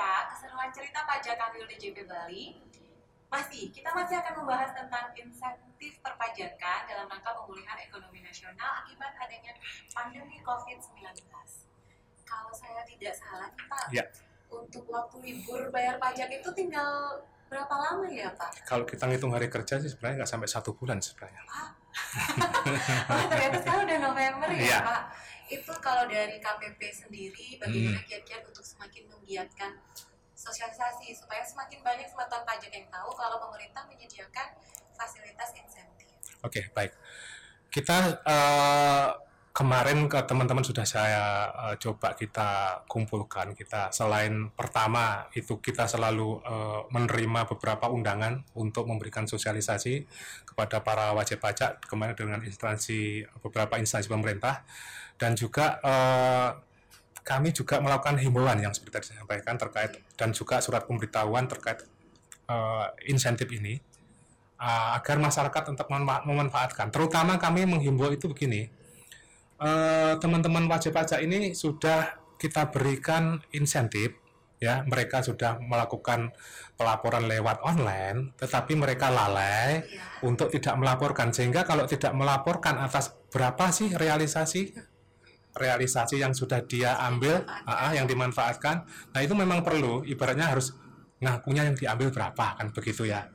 Kerja, keseruan cerita pajak Kanwil DJP Bali. Masih, kita masih akan membahas tentang insentif perpajakan dalam rangka pemulihan ekonomi nasional akibat adanya pandemi COVID-19. Kalau saya tidak salah, Pak, Ya. untuk waktu libur bayar pajak itu tinggal berapa lama ya, Pak? Kalau kita ngitung hari kerja sih sebenarnya nggak sampai satu bulan sebenarnya. Wah, ternyata sekarang udah November ya, Iya. Pak. Itu kalau dari KPP sendiri, bagaimana kiat-kiat untuk semakin menggiatkan sosialisasi supaya semakin banyak sematon pajak yang tahu kalau pemerintah menyediakan fasilitas insentif. Oke, baik. Kita eh, kemarin ke teman-teman sudah saya eh, coba kita kumpulkan. Kita selain pertama itu kita selalu eh, menerima beberapa undangan untuk memberikan sosialisasi kepada para wajib pajak kemarin dengan instansi beberapa instansi pemerintah dan juga eh, kami juga melakukan himbauan yang seperti tadi saya sampaikan terkait dan juga surat pemberitahuan terkait eh, insentif ini uh, agar masyarakat untuk memanfa- memanfaatkan. Terutama kami menghimbau itu begini, teman-teman wajib pajak ini sudah kita berikan insentif, ya mereka sudah melakukan pelaporan lewat online, tetapi mereka lalai untuk tidak melaporkan sehingga kalau tidak melaporkan atas berapa sih realisasi realisasi yang sudah dia ambil, ah, yang dimanfaatkan, nah itu memang perlu, ibaratnya harus ngakunya yang diambil berapa kan begitu ya.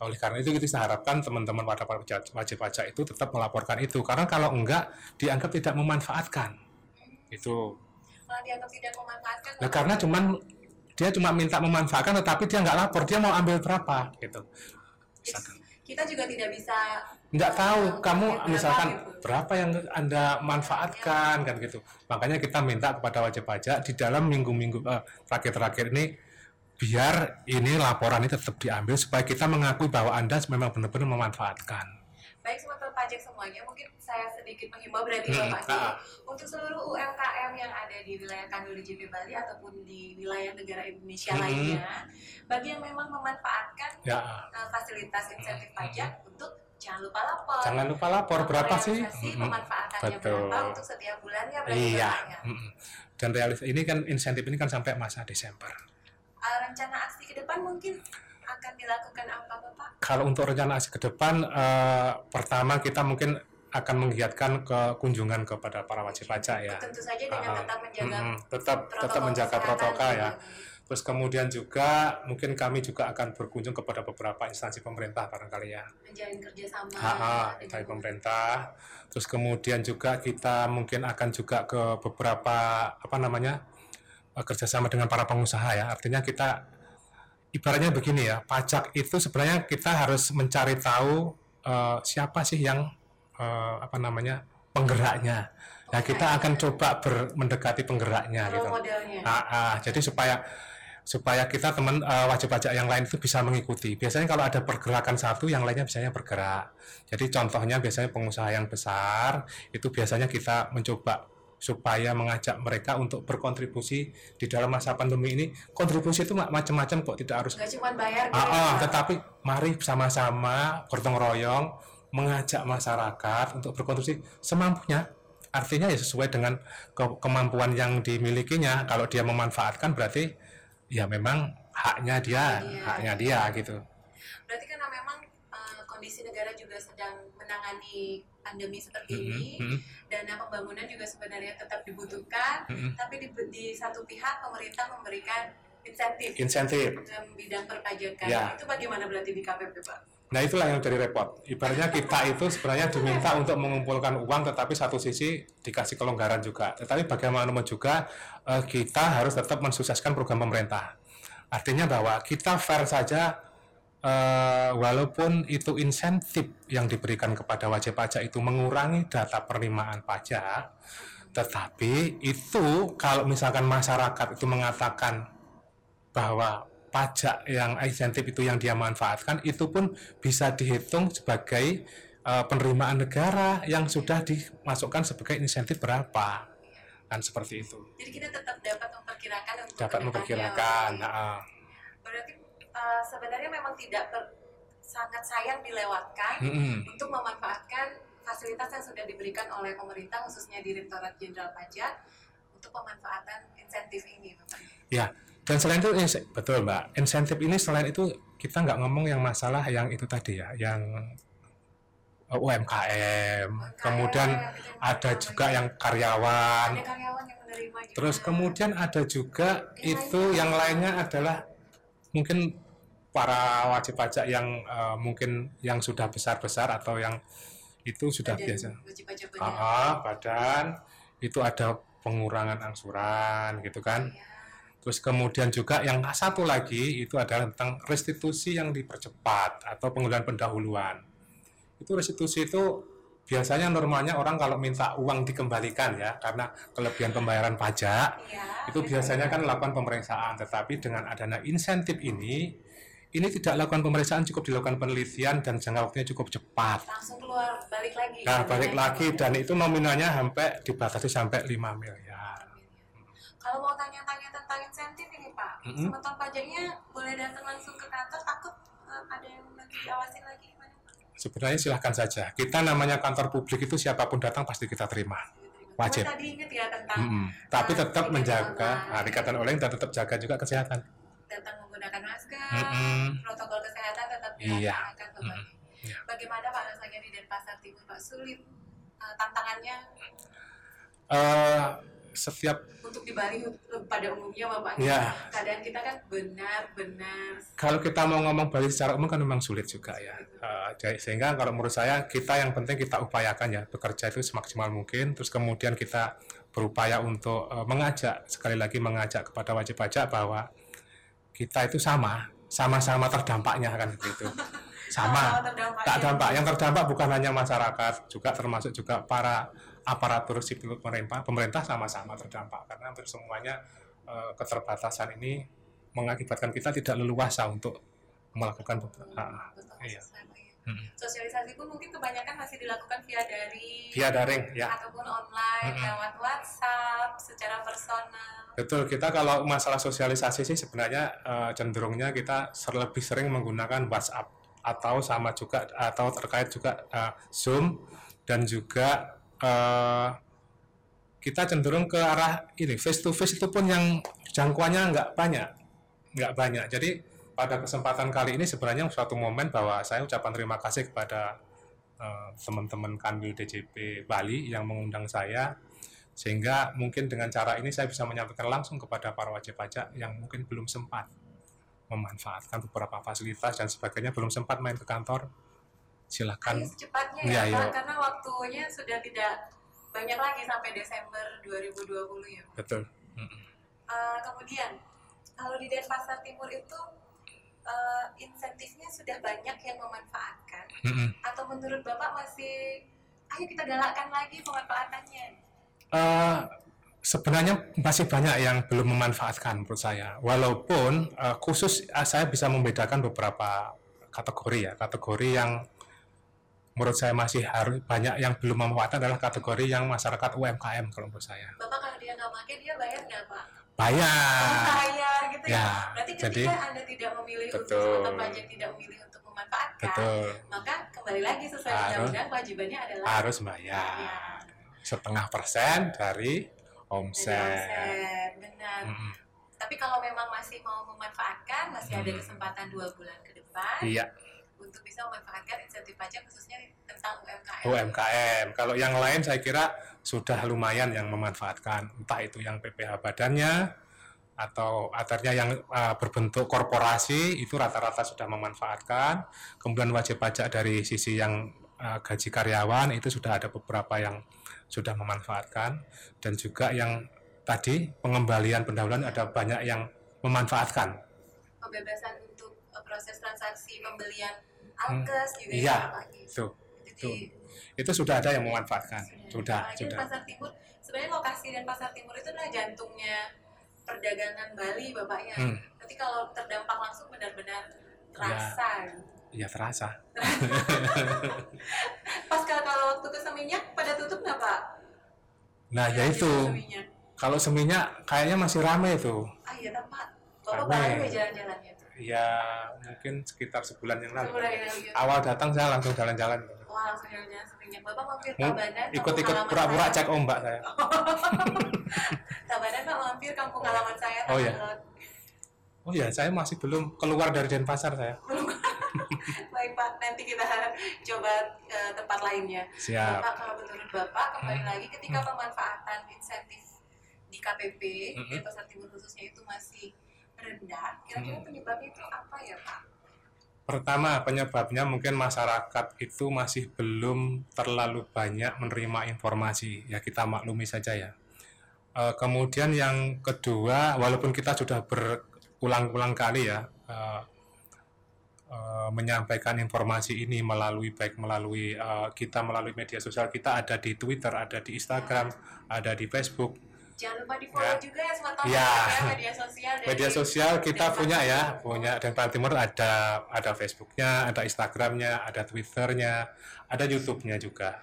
Oleh karena itu kita harapkan teman-teman pada wajib pajak itu tetap melaporkan itu, karena kalau enggak dianggap tidak memanfaatkan. Itu. Dianggap tidak memanfaatkan. Nah karena cuman dia cuma minta memanfaatkan, tetapi dia nggak lapor, dia mau ambil berapa gitu. Misalkan kita juga tidak bisa nggak tahu eh, kamu misalkan berapa yang anda manfaatkan kan gitu. Makanya kita minta kepada wajib pajak di dalam minggu-minggu eh, terakhir-terakhir ini biar ini laporan ini tetap diambil supaya kita mengakui bahwa anda memang benar-benar memanfaatkan. Baik semua pajak semuanya mungkin saya sedikit menghimbau berarti Hmm, Bapak ah. untuk seluruh UMKM yang ada di wilayah Kanwil DJP Bali ataupun di wilayah negara Indonesia Hmm. lainnya bagi yang memang memanfaatkan ya. uh, fasilitas insentif pajak untuk jangan lupa lapor jangan lupa lapor berapa sih pemanfaatannya Betul. berapa untuk setiap bulannya iya ya? Mm-mm. dan realis ini kan insentif ini kan sampai masa Desember Uh, rencana aksi ke depan mungkin akan dilakukan apa Bapak? kalau untuk rencana aksi ke depan eh, pertama kita mungkin akan menggiatkan ke kunjungan kepada para wajib pajak ya Tentu saja dengan Ah, tetap menjaga Mm-mm, tetap tetap protokol menjaga kesehatan protokol ya. Terus kemudian juga mungkin kami juga akan berkunjung kepada beberapa instansi pemerintah barangkali ya. menjalin kerjasama Ha, dengan dari pemerintah. Terus kemudian juga kita mungkin akan juga ke beberapa apa namanya eh, kerjasama dengan para pengusaha ya. Artinya kita ibaratnya begini ya, pajak itu sebenarnya kita harus mencari tahu eh, siapa sih yang eh, apa namanya penggeraknya. Nah kita akan coba ber- mendekati penggeraknya role gitu. modelnya. Ah, ah, jadi supaya supaya kita teman eh, wajib pajak yang lain itu bisa mengikuti. Biasanya kalau ada pergerakan satu, yang lainnya biasanya bergerak. Jadi contohnya biasanya pengusaha yang besar itu biasanya kita mencoba supaya mengajak mereka untuk berkontribusi di dalam masa pandemi ini. Kontribusi itu ma- macam-macam kok, tidak harus. Nggak cuma bayar Ah, gitu ah, ya. tetapi mari sama-sama gotong royong mengajak masyarakat untuk berkontribusi semampunya. Artinya ya sesuai dengan ke- kemampuan yang dimilikinya. Kalau dia memanfaatkan berarti ya memang haknya dia, Iya. haknya dia gitu. Berarti karena memang uh, kondisi negara juga sedang menangani pandemi seperti Mm-mm, ini, mm-mm, dana pembangunan juga sebenarnya tetap dibutuhkan, mm-mm. tapi di, di satu pihak pemerintah memberikan insentif Insentif. dalam bidang perpajakan. Ya. Itu bagaimana berarti di KPP Pak? Nah itulah yang jadi repot. Ibaratnya kita itu sebenarnya diminta untuk mengumpulkan uang, tetapi satu sisi dikasih kelonggaran juga. Tetapi bagaimanapun juga eh, kita harus tetap mensukseskan program pemerintah. Artinya bahwa kita fair saja, eh, walaupun itu insentif yang diberikan kepada wajib pajak itu mengurangi data penerimaan pajak, tetapi itu kalau misalkan masyarakat itu mengatakan bahwa pajak yang insentif itu yang dia manfaatkan itu pun bisa dihitung sebagai eh, penerimaan negara yang sudah dimasukkan sebagai insentif berapa kan seperti itu Jadi kita tetap dapat memperkirakan untuk dapat memperkirakan nah, Berarti uh, sebenarnya memang tidak per- sangat sayang dilewatkan mm-mm. untuk memanfaatkan fasilitas yang sudah diberikan oleh pemerintah khususnya Direktorat Jenderal Pajak untuk pemanfaatan insentif ini, Bapak. Dan selain itu betul mbak. Insentif ini selain itu kita nggak ngomong yang masalah yang itu tadi ya yang uh, UMKM kemudian gitu, ada juga yang karyawan. Ada karyawan yang menerima terus kemudian ada juga itu yang lainnya adalah mungkin para wajib pajak yang uh, mungkin yang sudah besar-besar atau yang itu sudah Badan biasa. wajib pajak Ah, badan. ah, badan. Itu ada pengurangan angsuran gitu kan. Iya. Terus kemudian juga yang satu lagi itu adalah tentang restitusi yang dipercepat atau penggunaan pendahuluan. Itu restitusi itu biasanya normalnya orang kalau minta uang dikembalikan ya karena kelebihan pembayaran pajak Iya, itu biasanya kan lakukan pemeriksaan tetapi dengan adanya insentif ini ini tidak lakukan pemeriksaan cukup dilakukan penelitian dan jangka waktunya cukup cepat. langsung keluar balik lagi. Nah, balik lagi dan itu nominalnya sampai dibatasi sampai 5 miliar. Kalau mau tanya-tanya tentang insentif ini Pak, Mm-mm. semeton pajaknya boleh datang langsung ke kantor, takut eh, ada yang nanti diawasin lagi gimana? Sebenarnya silahkan saja. Kita namanya kantor publik itu siapa pun datang pasti kita terima. Wajib. Cuma tadi ingat ya tentang Mm-mm. Tapi Ah, tetap ikatan menjaga, nah, ikatan online dan tetap jaga juga kesehatan. datang menggunakan masker, Mm-mm. protokol kesehatan tetap Iya. dilaksanakan. Mm-mm. Iya. Bagaimana Pak rasanya di Denpasar Timur Pak? Sulit eh, tantangannya Eh, setiap untuk di Bali eh, pada umumnya Bapak. Iya. Keadaan kita kan benar-benar kalau kita mau ngomong Bali secara umum kan memang sulit juga ya. Jadi sehingga kalau menurut saya kita yang penting kita upayakan ya bekerja itu semaksimal mungkin. Terus kemudian kita berupaya untuk eh, mengajak sekali lagi mengajak kepada wajib pajak bahwa kita itu sama, sama-sama terdampaknya kan begitu. Sama. tak dampak yang terdampak bukan hanya masyarakat juga termasuk juga para aparatur sipil pemerintah pemerintah sama-sama terdampak karena hampir semuanya eh, keterbatasan ini mengakibatkan kita tidak leluasa untuk melakukan ah, Betul, iya. ya. Sosialisasi pun mungkin kebanyakan masih dilakukan via dari via daring ya ataupun online Mm-mm. lewat WhatsApp secara personal. betul kita kalau masalah sosialisasi sih sebenarnya eh, cenderungnya kita lebih sering menggunakan WhatsApp atau sama juga atau terkait juga eh, Zoom dan juga eh, kita cenderung ke arah ini face to face itu pun yang jangkauannya nggak banyak nggak banyak. Jadi pada kesempatan kali ini sebenarnya suatu momen bahwa saya ucapan terima kasih kepada eh, teman-teman Kanwil DJP Bali yang mengundang saya sehingga mungkin dengan cara ini saya bisa menyampaikan langsung kepada para wajib pajak yang mungkin belum sempat memanfaatkan beberapa fasilitas dan sebagainya belum sempat main ke kantor silahkan secepatnya Iya, ya, iya. Pak, karena waktunya sudah tidak banyak lagi sampai Desember 2020 ya. betul. Eh, kemudian kalau di Denpasar Timur itu eh, insentifnya sudah banyak yang memanfaatkan Mm-mm. atau menurut Bapak masih ayo kita galakkan lagi pemanfaatannya. Eh, sebenarnya masih banyak yang belum memanfaatkan menurut saya. Walaupun eh, khusus eh, saya bisa membedakan beberapa kategori ya. Kategori yang menurut saya masih harus banyak yang belum memanfaatkan adalah kategori yang masyarakat UMKM kalau menurut saya. Bapak kalau dia nggak pakai dia bayar nggak Pak? Oh, Bayar. bayar gitu ya. Ya, Berarti ketika jadi- Anda tidak memilih untuk Betul. semeton pajak tidak memilih untuk memanfaatkan, Betul. maka kembali lagi sesuai undang-undang kewajibannya adalah Harus bayar. bayar. Setengah persen dari Dari omset. omset, benar. Mm-mm. Tapi kalau memang masih mau memanfaatkan, masih ada Hmm. kesempatan dua bulan ke depan Iya, untuk bisa memanfaatkan insentif pajak khususnya tentang UMKM. UMKM. Kalau yang lain saya kira sudah lumayan yang memanfaatkan, entah itu yang PPH badannya atau atarnya yang uh, berbentuk korporasi itu rata-rata sudah memanfaatkan. Kemudian wajib pajak dari sisi yang uh, gaji karyawan itu sudah ada beberapa yang sudah memanfaatkan dan juga yang tadi pengembalian pendahuluan ada banyak yang memanfaatkan. Pembebasan untuk uh, proses transaksi pembelian alkes juga Iya, ya, Pak. Itu Jadi itu sudah ada yang memanfaatkan. Sudah, Apalagi sudah. Pasar Timur, sebenarnya lokasi dan Pasar Timur itu adalah jantungnya perdagangan Bali, Bapaknya. Hmm. Nanti kalau terdampak langsung benar-benar terasa. Ya terasa. Pas kalau, kalau waktu ke Seminyak pada tutup nggak Pak? Nah, ya di itu. Seminyak. Kalau seminyak kayaknya masih ramai itu. Ah iya Pak. Baru ya jalan-jalannya. Ya, mungkin sekitar sebulan yang lalu. Sebulan yang lalu ya. Awal datang saya langsung jalan-jalan. Wah langsung jalan-jalan Seminyak. Bapak mampir Tabanan. Ikut-ikut pura-pura cek ombak saya. Tabanan Pak mampir kampung halaman saya. Oh, iya. tanggal Oh ya, saya masih belum keluar dari Denpasar saya. Baik Pak, nanti kita coba ke tempat lainnya. Siap. Bapak, kalau menurut Bapak, kembali Hmm. lagi ketika Hmm. pemanfaatan insentif di KPP, Hmm. di Pasar Timur khususnya itu masih rendah, kira-kira Hmm. penyebabnya itu apa ya Pak? Pertama, penyebabnya mungkin masyarakat itu masih belum terlalu banyak menerima informasi. Ya kita maklumi saja ya. Eh, kemudian yang kedua, walaupun kita sudah berulang-ulang kali ya eh, eh, menyampaikan informasi ini melalui baik melalui eh, kita melalui media sosial kita ada di Twitter, ada di Instagram, ada di Facebook. Jangan lupa di follow Ya. juga ya Smart Ya. ya media sosial dari Media sosial kita Denpasar punya ya, punya Denpasar Timur ada ada Facebooknya, ada Instagramnya, ada Twitternya, ada YouTube-nya juga.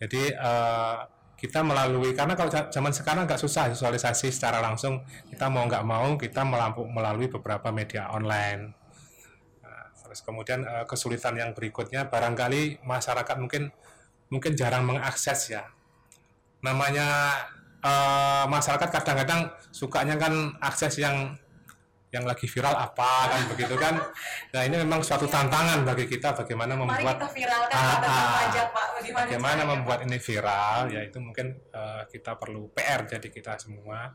Jadi eh, kita melalui karena kalau za- zaman sekarang nggak susah visualisasi secara langsung kita mau nggak mau kita melampu melalui beberapa media online. Nah, terus kemudian eh, kesulitan yang berikutnya barangkali masyarakat mungkin mungkin jarang mengakses ya. Namanya eh, masyarakat kadang-kadang sukanya kan akses yang yang lagi viral apa kan begitu kan. Nah ini memang suatu tantangan bagi kita bagaimana Mari membuat kita viralkan Ah, ah. pajak Pak. Bagaimana, bagaimana membuat ini viral ya itu mungkin eh, kita perlu PR jadi kita semua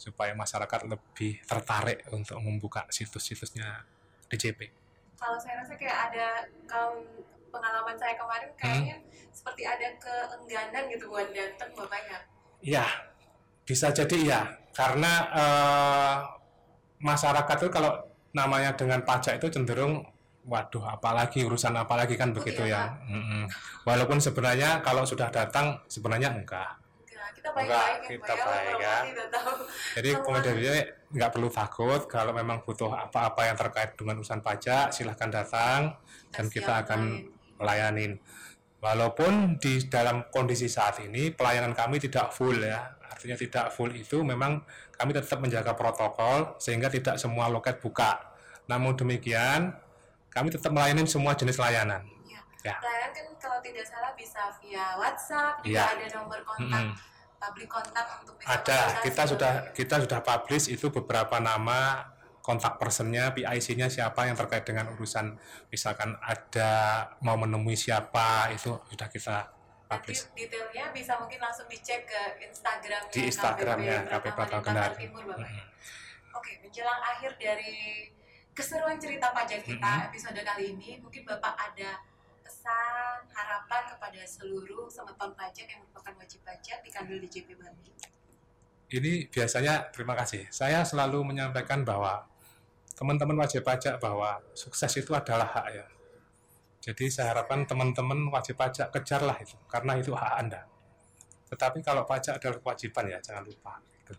supaya masyarakat lebih tertarik untuk membuka situs-situsnya DJP. Kalau saya rasa kayak ada kalau pengalaman saya kemarin kayaknya seperti ada keengganan gitu buat datang Bapaknya. Ya, bisa jadi ya karena eh, masyarakat itu kalau namanya dengan pajak itu cenderung waduh apalagi urusan apalagi kan Oh, begitu iya, ya. Mm-mm. Walaupun sebenarnya kalau sudah datang sebenarnya enggak. Enggak, kita baik-baik Enggak, ya, kita ya, baik, ya. Jadi pengendalinya nggak perlu takut kalau memang butuh apa-apa yang terkait dengan urusan pajak silahkan datang dan kita akan Pak. Walaupun di dalam kondisi saat ini pelayanan kami tidak full ya, artinya tidak full itu memang kami tetap menjaga protokol sehingga tidak semua loket buka. Namun demikian kami tetap melayani semua jenis layanan. Iya. Ya. Pelayanan kan kalau tidak salah bisa via WhatsApp, juga Iya. ada nomor kontak, Mm-mm. public kontak untuk bisa Ada, kita sudah kita sudah publish itu beberapa nama kontak personnya, PIC-nya siapa yang terkait dengan urusan misalkan ada mau menemui siapa itu sudah kita Nanti publish detailnya bisa mungkin langsung dicek ke Instagramnya di Instagramnya KPP Kendari. Timur Bapak. Oke, menjelang akhir dari keseruan cerita pajak kita Mm-mm. episode kali ini, mungkin Bapak ada pesan, harapan kepada seluruh semeton pajak yang merupakan wajib pajak di Kanwil DJP Bali. Ini biasanya terima kasih. Saya selalu menyampaikan bahwa teman-teman wajib pajak bahwa sukses itu adalah hak ya. Jadi saya harapkan teman-teman wajib pajak kejarlah itu karena itu hak Anda. Tetapi kalau pajak adalah kewajiban ya jangan lupa. Gitu.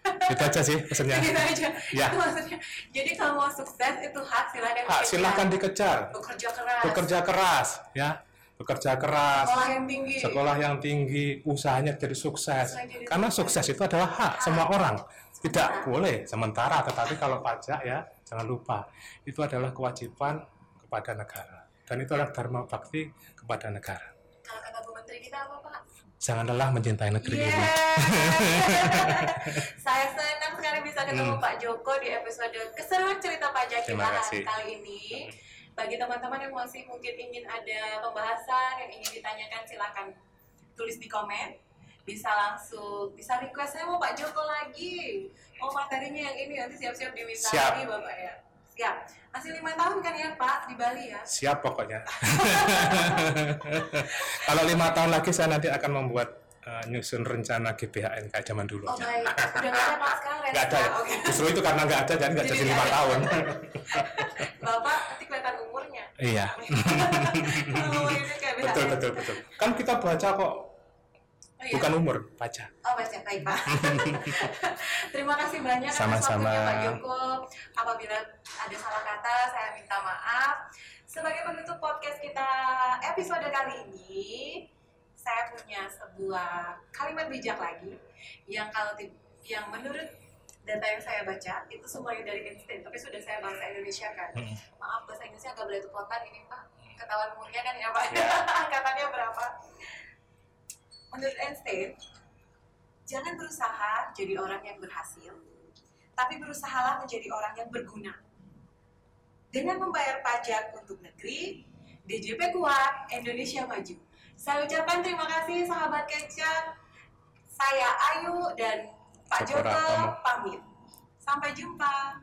itu aja sih pesannya. Gitu aja. Ya. Itu maksudnya. Jadi kalau mau sukses itu hak silahkan Hak silahkan dikejar. bekerja keras. Bekerja keras ya. Bekerja keras. Sekolah yang tinggi. Sekolah yang tinggi, usahanya jadi sukses. Jadi Karena sukses. itu adalah hak semua orang. Tidak boleh sementara, tetapi kalau pajak ya jangan lupa itu adalah kewajiban kepada negara dan itu adalah dharma bakti kepada negara. Kalau kata Bu Menteri kita apa Pak? Jangan lelah mencintai negeri Iya. ini. Saya senang sekali bisa ketemu Hmm. Pak Joko di episode keseruan cerita pajak kita Terima hari kasih. kali ini. Bagi teman-teman yang masih mungkin ingin ada pembahasan yang ingin ditanyakan silakan tulis di komen. Bisa langsung bisa request saya mau Pak Joko lagi. Mau materinya yang ini nanti siap-siap diminta Siap. lagi Bapak ya. Siap. Masih lima tahun kan ya Pak di Bali ya. Siap pokoknya. kalau lima tahun lagi saya nanti akan membuat nyusun rencana GBHN kayak zaman dulu. Oh baik. Udah nggak ada sekarang Nggak ada. Justru itu karena nggak ada jadi nggak Jadi lima tahun. Bapak nanti kelihatan umurnya. iya. Kayak betul betul betul. Kan kita baca kok Oh, iya? bukan umur, baca. Oh, baik, baik, Pak. Terima kasih banyak atas Sama-sama. waktunya Pak Joko. Apabila ada salah kata, saya minta maaf. Sebagai penutup podcast kita episode kali ini, saya punya sebuah kalimat bijak lagi yang kalau yang menurut data yang saya baca itu semuanya dari Einstein, tapi sudah saya bahasa Indonesia kan. Mm. Maaf bahasa Indonesia agak belepotan ini Pak. Ketahuan umurnya kan ya Pak. Ya. Angkatannya berapa? Menurut Einstein, jangan berusaha jadi orang yang berhasil, tapi berusahalah menjadi orang yang berguna. Dengan membayar pajak untuk negeri, DJP kuat, Indonesia maju. Saya ucapkan terima kasih sahabat Kecap. Saya Ayu dan Pak Joko pamit. Sampai jumpa.